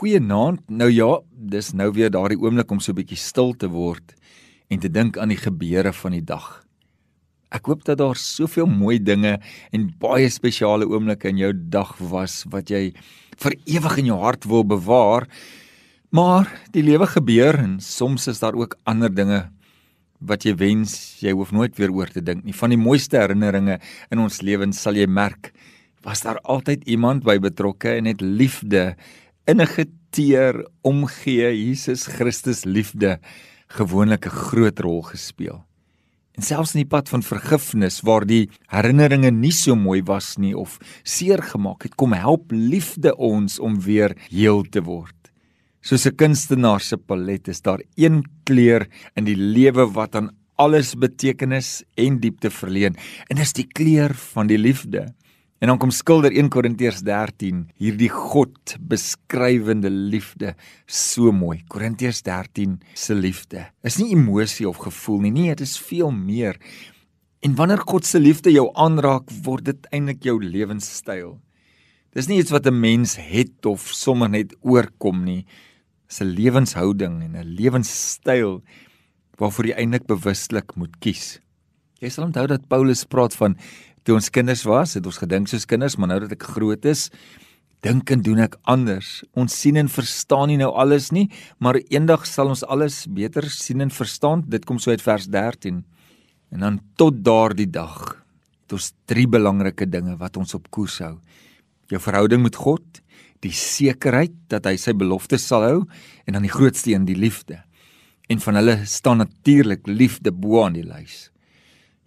Goeienaand. Nou ja, dis nou weer daardie oomblik om so 'n bietjie stil te word en te dink aan die gebeure van die dag. Ek hoop dat daar soveel mooi dinge en baie spesiale oomblikke in jou dag was wat jy vir ewig in jou hart wil bewaar. Maar die lewe gebeur en soms is daar ook ander dinge wat jy wens jy hoef nooit weer oor te dink nie. Van die mooiste herinneringe in ons lewens sal jy merk, was daar altyd iemand by betrokke en het liefde innige teer omgee Jesus Christus liefde gewoonlik 'n groot rol gespeel. En selfs in die pad van vergifnis waar die herinneringe nie so mooi was nie of seer gemaak het, kom help liefde ons om weer heel te word. Soos 'n kunstenaar se palet is daar een kleur in die lewe wat aan alles betekenis en diepte verleen en dis die kleur van die liefde. En dan kom skilder 1 Korintiërs 13 hierdie God beskrywende liefde so mooi. Korintiërs 13 se liefde is nie emosie of gevoel nie, nee, dit is veel meer. En wanneer God se liefde jou aanraak, word dit eintlik jou lewenstyl. Dis nie iets wat 'n mens het of sommer net oorkom nie. Dis 'n lewenshouding en 'n lewenstyl waarvoor jy eintlik bewuslik moet kies. Jy sal onthou dat Paulus praat van Toe ons kinders was, het ons gedink soos kinders, maar nou dat ek groot is, dink en doen ek anders. Ons sien en verstaan nie nou alles nie, maar eendag sal ons alles beter sien en verstaan. Dit kom so uit vers 13. En dan tot daardie dag, het ons drie belangrike dinge wat ons op koers hou. Jou verhouding met God, die sekerheid dat hy sy beloftes sal hou en dan die grootste een, die liefde. En van hulle staan natuurlik liefde bo aan die lys.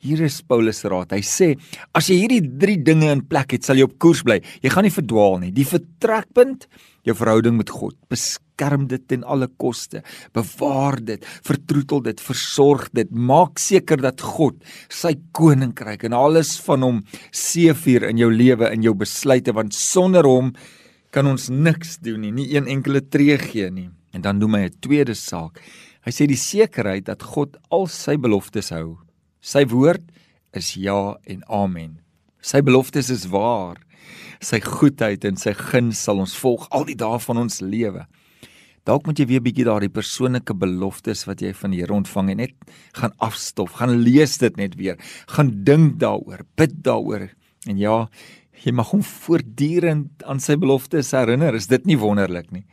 Hier is Paulus se raad. Hy sê: "As jy hierdie 3 dinge in plek het, sal jy op koers bly. Jy gaan nie verdwaal nie. Die vertrekpunt, jou verhouding met God. Beskerm dit ten alle koste. Bewaar dit, vertroetel dit, versorg dit. Maak seker dat God sy koninkryk en alles van hom seëvier in jou lewe, in jou besluite, want sonder hom kan ons niks doen nie, nie een enkele tree gee nie." En dan noem hy 'n tweede saak. Hy sê die sekerheid dat God al sy beloftes hou Sy woord is ja en amen. Sy beloftes is waar. Sy goedheid en sy guns sal ons volg al die dae van ons lewe. Dalk moet jy weer bietjie daardie persoonlike beloftes wat jy van die Here ontvang het net gaan afstof, gaan lees dit net weer, gaan dink daaroor, bid daaroor. En ja, jy mag hom voortdurend aan sy beloftes herinner. Is dit nie wonderlik nie?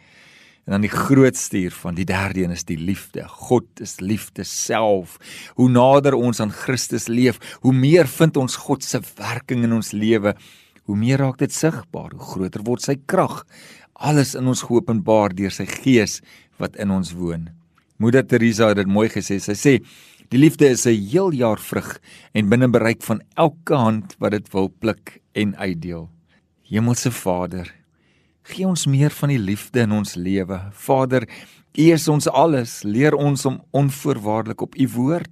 En dan die grootste hiervan, die derde een is die liefde. God is liefde self. Hoe nader ons aan Christus leef, hoe meer vind ons God se werking in ons lewe. Hoe meer raak dit sigbaar, hoe groter word sy krag. Alles in ons geopenbaar deur sy Gees wat in ons woon. Moeder Teresa het dit mooi gesê. Sy sê: "Die liefde is 'n heel jaar vrug en binne bereik van elke hand wat dit wil pluk en uitdeel." Hemelse Vader, Gee ons meer van die liefde in ons lewe. Vader, U is ons alles. Leer ons om onvoorwaardelik op U woord,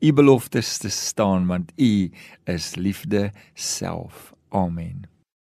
U beloftes te staan want U is liefde self. Amen.